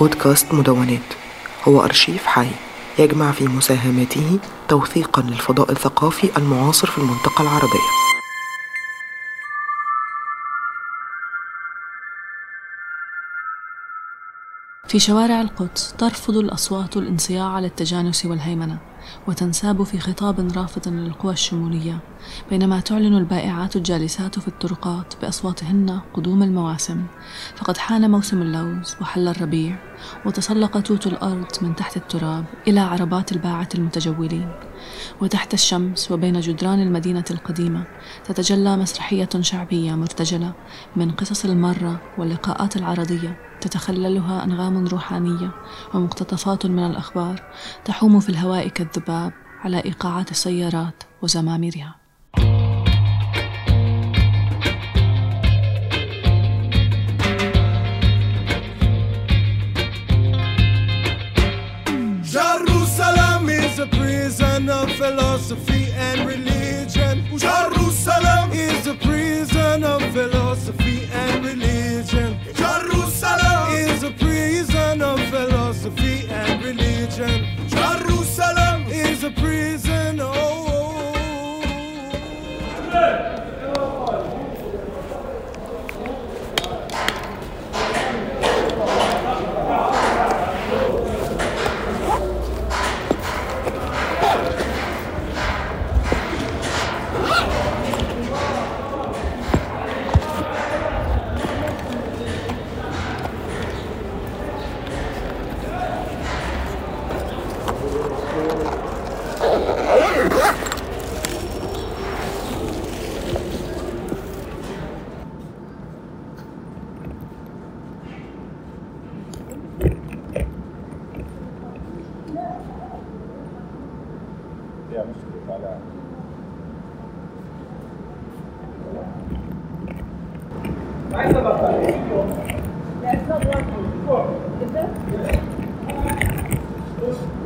بودكاست مدونات. هو أرشيف حي يجمع في مساهماته توثيقا للفضاء الثقافي المعاصر في المنطقة العربية. في شوارع القدس ترفض الأصوات الانصياع على التجانس والهيمنة. وتنساب في خطاب رافض للقوى الشمولية بينما تعلن البائعات الجالسات في الطرقات بأصواتهن قدوم المواسم. فقد حان موسم اللوز وحل الربيع وتسلق توت الأرض من تحت التراب إلى عربات الباعة المتجولين. وتحت الشمس وبين جدران المدينة القديمة تتجلى مسرحية شعبية مرتجلة من قصص المرة واللقاءات العرضية تتخللها أنغام روحانية ومقتطفات من الأخبار تحوم في الهواء كالذباب على إيقاعات السيارات وزماميرها. Philosophy and religion.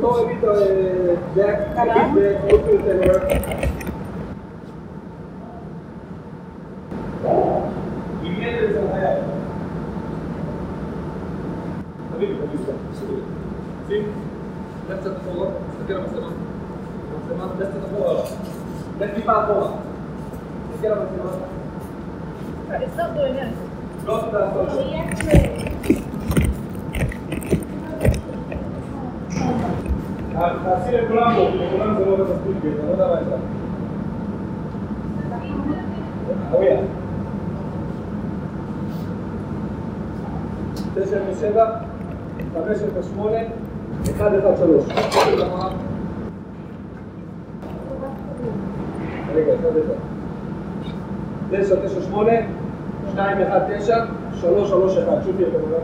No, evito eh, Jack, Jack, Ultimate Tenor. حبيبي حبيبي سيب لا تتطور كده مثلا مثلا لا תעשי לכולם לא, לכולם זה לא עובד מספיק, אני לא יודע מה יש לך. אוריה. תשע ושבע, חמש את השמונה, אחד אחד שלוש. רגע, אחד אחד. תשע, תשע, שמונה, שתיים, אחד, תשע, שלוש, שלוש, אחד. שוב תהיה כמובן.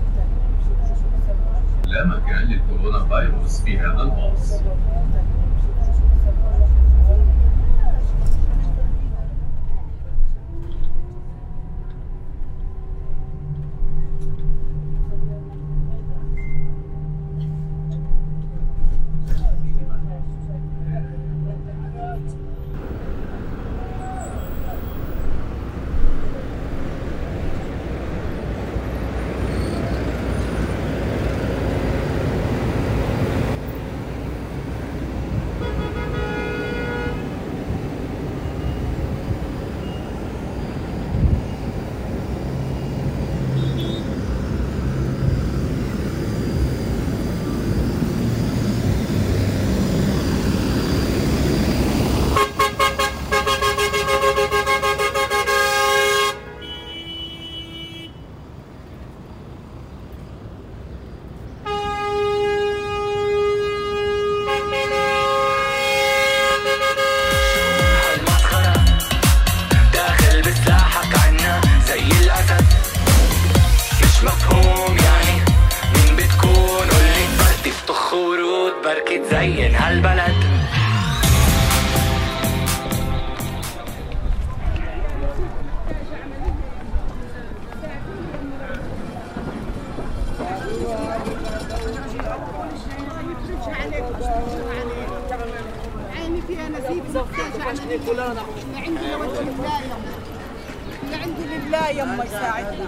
لا مكان للكورونا فيروس في هذا الباص بركي تزين هالبلد عيني محتاجة عملية لا عندي لوجه الله لله يما يساعدنا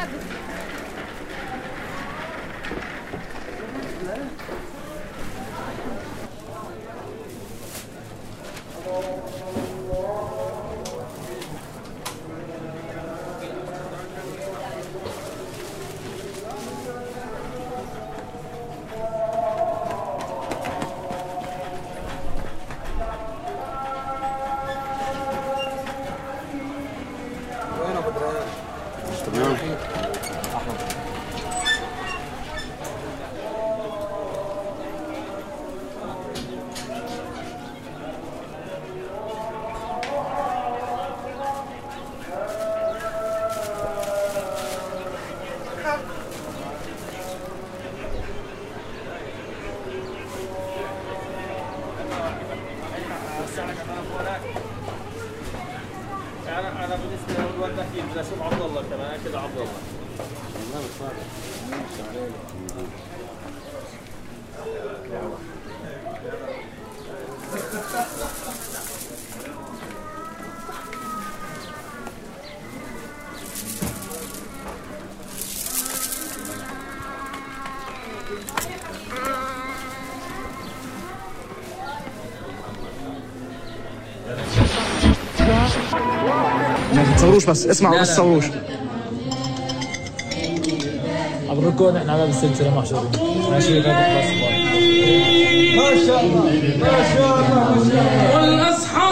Hadi. ما تصوروش بس اسمعوا بس تصوروش الكون إحنا على السلسله محشورين ماشي هذا خلاص ما شاء الله ما شاء الله كبير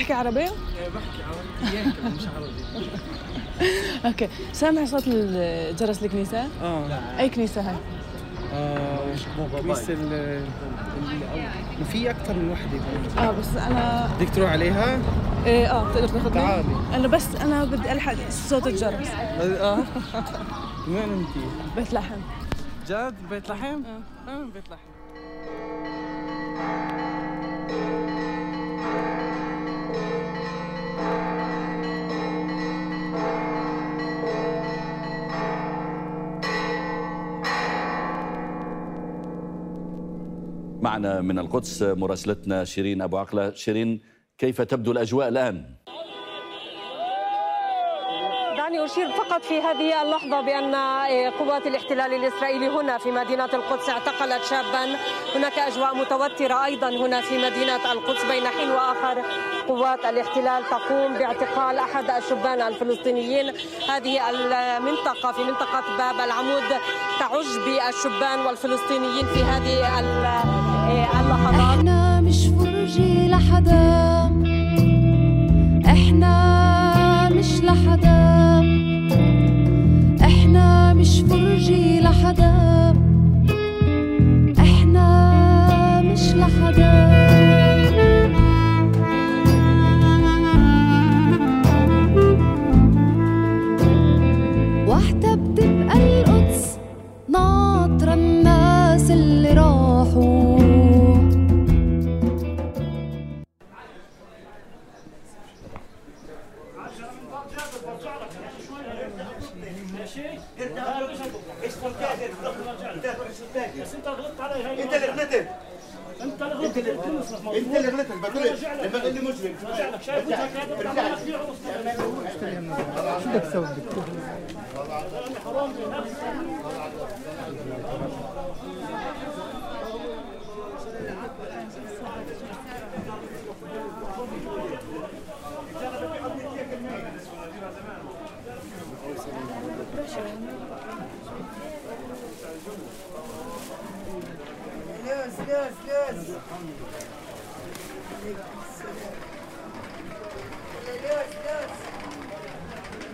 بتحكي عربي؟ بحكي عربي مش عربي أوكي سامع صوت الجرس الكنيسة؟ آه أي كنيسة هاي؟ آه كنيسة ال ال- ما في أكثر من وحدة آه بس أنا بدك تروح عليها؟ إيه آه بتقدر تاخذني؟ تعالي. أنا بس أنا بدي ألحق صوت الجرس آه من وين أنت؟ بيت لحم جد بيت لحم؟ آه آه بيت لحم معنا من القدس مراسلتنا شيرين أبو عقلة. شيرين كيف تبدو الأجواء الآن؟ دعني أشير فقط في هذه اللحظة بأن قوات الاحتلال الإسرائيلي هنا في مدينة القدس اعتقلت شابا. هناك أجواء متوترة أيضا هنا في مدينة القدس بين حين وآخر. قوات الاحتلال تقوم باعتقال أحد الشبان الفلسطينيين. هذه المنطقة في منطقة باب العمود تعج بالشبان والفلسطينيين في هذه اللحظات إحنا مش فرجي لحدا إحنا مش لحدا إحنا مش فرجي لحدا إحنا مش لحدا وحدة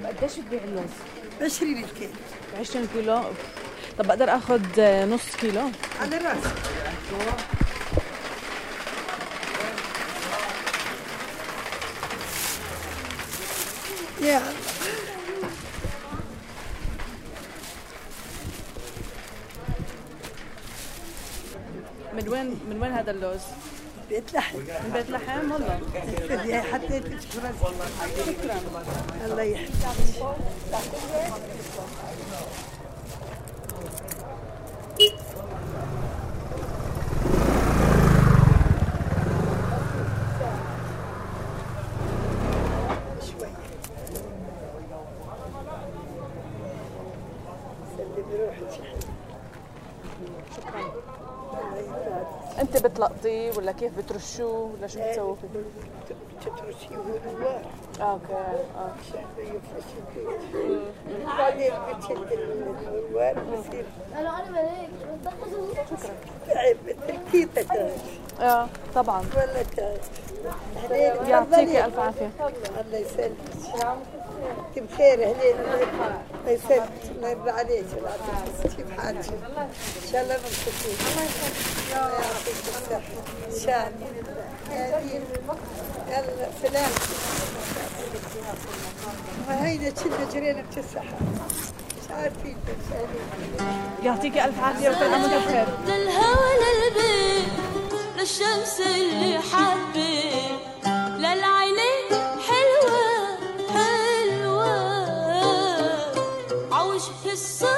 قديش بتبيع اللوز؟ 20 الكيلو. 20 كيلو. طب بقدر آخذ نص كيلو؟ على راسك يا الله. وين من وين هذا اللوز؟ بيت لحم. من بيت لحم؟ والله. يا حطيت شكرا شكرا. الله يحفظك. أنت بتلقطيه ولا كيف بترشوه ولا شو بتسووا فيه؟ تترشي هو آه أوكي. آه بعدين بتشد الوار بصير أنا أنا ملاك تعب التركيب تعب آه طبعا ولا تعب يعطيكي ألف عافية. الله يسلمك. كم خير الله يسلمك الله يرضى عليك ويعطيك كيف حالك ان شاء الله مبسوطين الله يعطيك الصحة ان شاء الله يا يلا سلام وهيدا كنا جرينا بتسحة مش عارفين يعطيكي ألف عافية وتناموا بخير. للهوى للبيت للشمس اللي حبيت so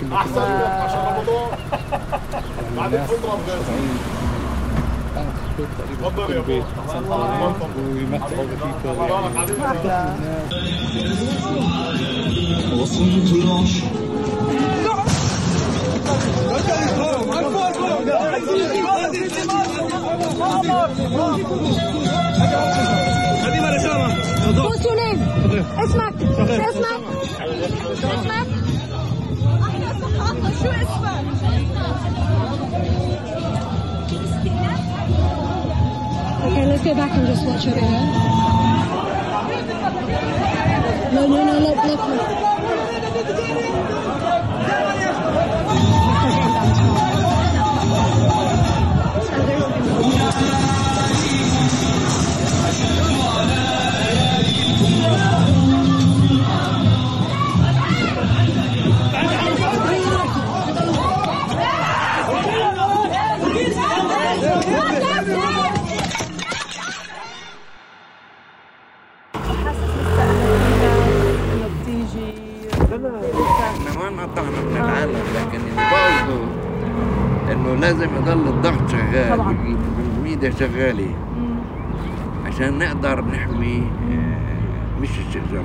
ما شاء الله رمضان بعدين تضرب تقريبا كل بيت we met all the people وصلت العشر What's your name? اسمك اسمك اسمك احنا صحافة شو اسمك؟ Okay, let's go back and just watch it again. No, no, no, look, look, look. من العالم لكن انه لازم يضل الضغط شغال طبعاً. والميديا شغاله عشان نقدر نحمي مش الشيخ جراح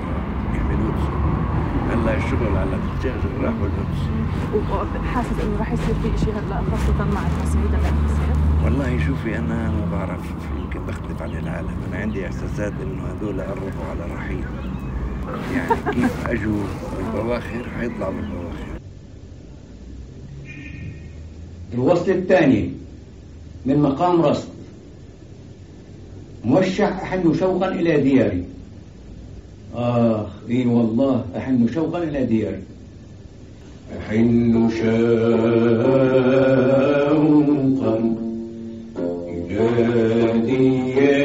نحمي القدس هلا الشغل على الشيخ جراح والقدس وحاسس إنه رح يصير في شيء هلأ خاصة مع التصعيد اللي عم يصير والله شوفي أنا ما بعرف يمكن بختلف عن العالم. أنا عندي إحساسات إنه هذول قربوا على الرحيل يعني كيف اجوا بالبواخر حيطلعوا بالبواخر. الوصل الثاني من مقام رصد. موشح أحن شوقا إلى دياري. آه إي والله أحن شوقا إلى دياري. أحن شوقا إلى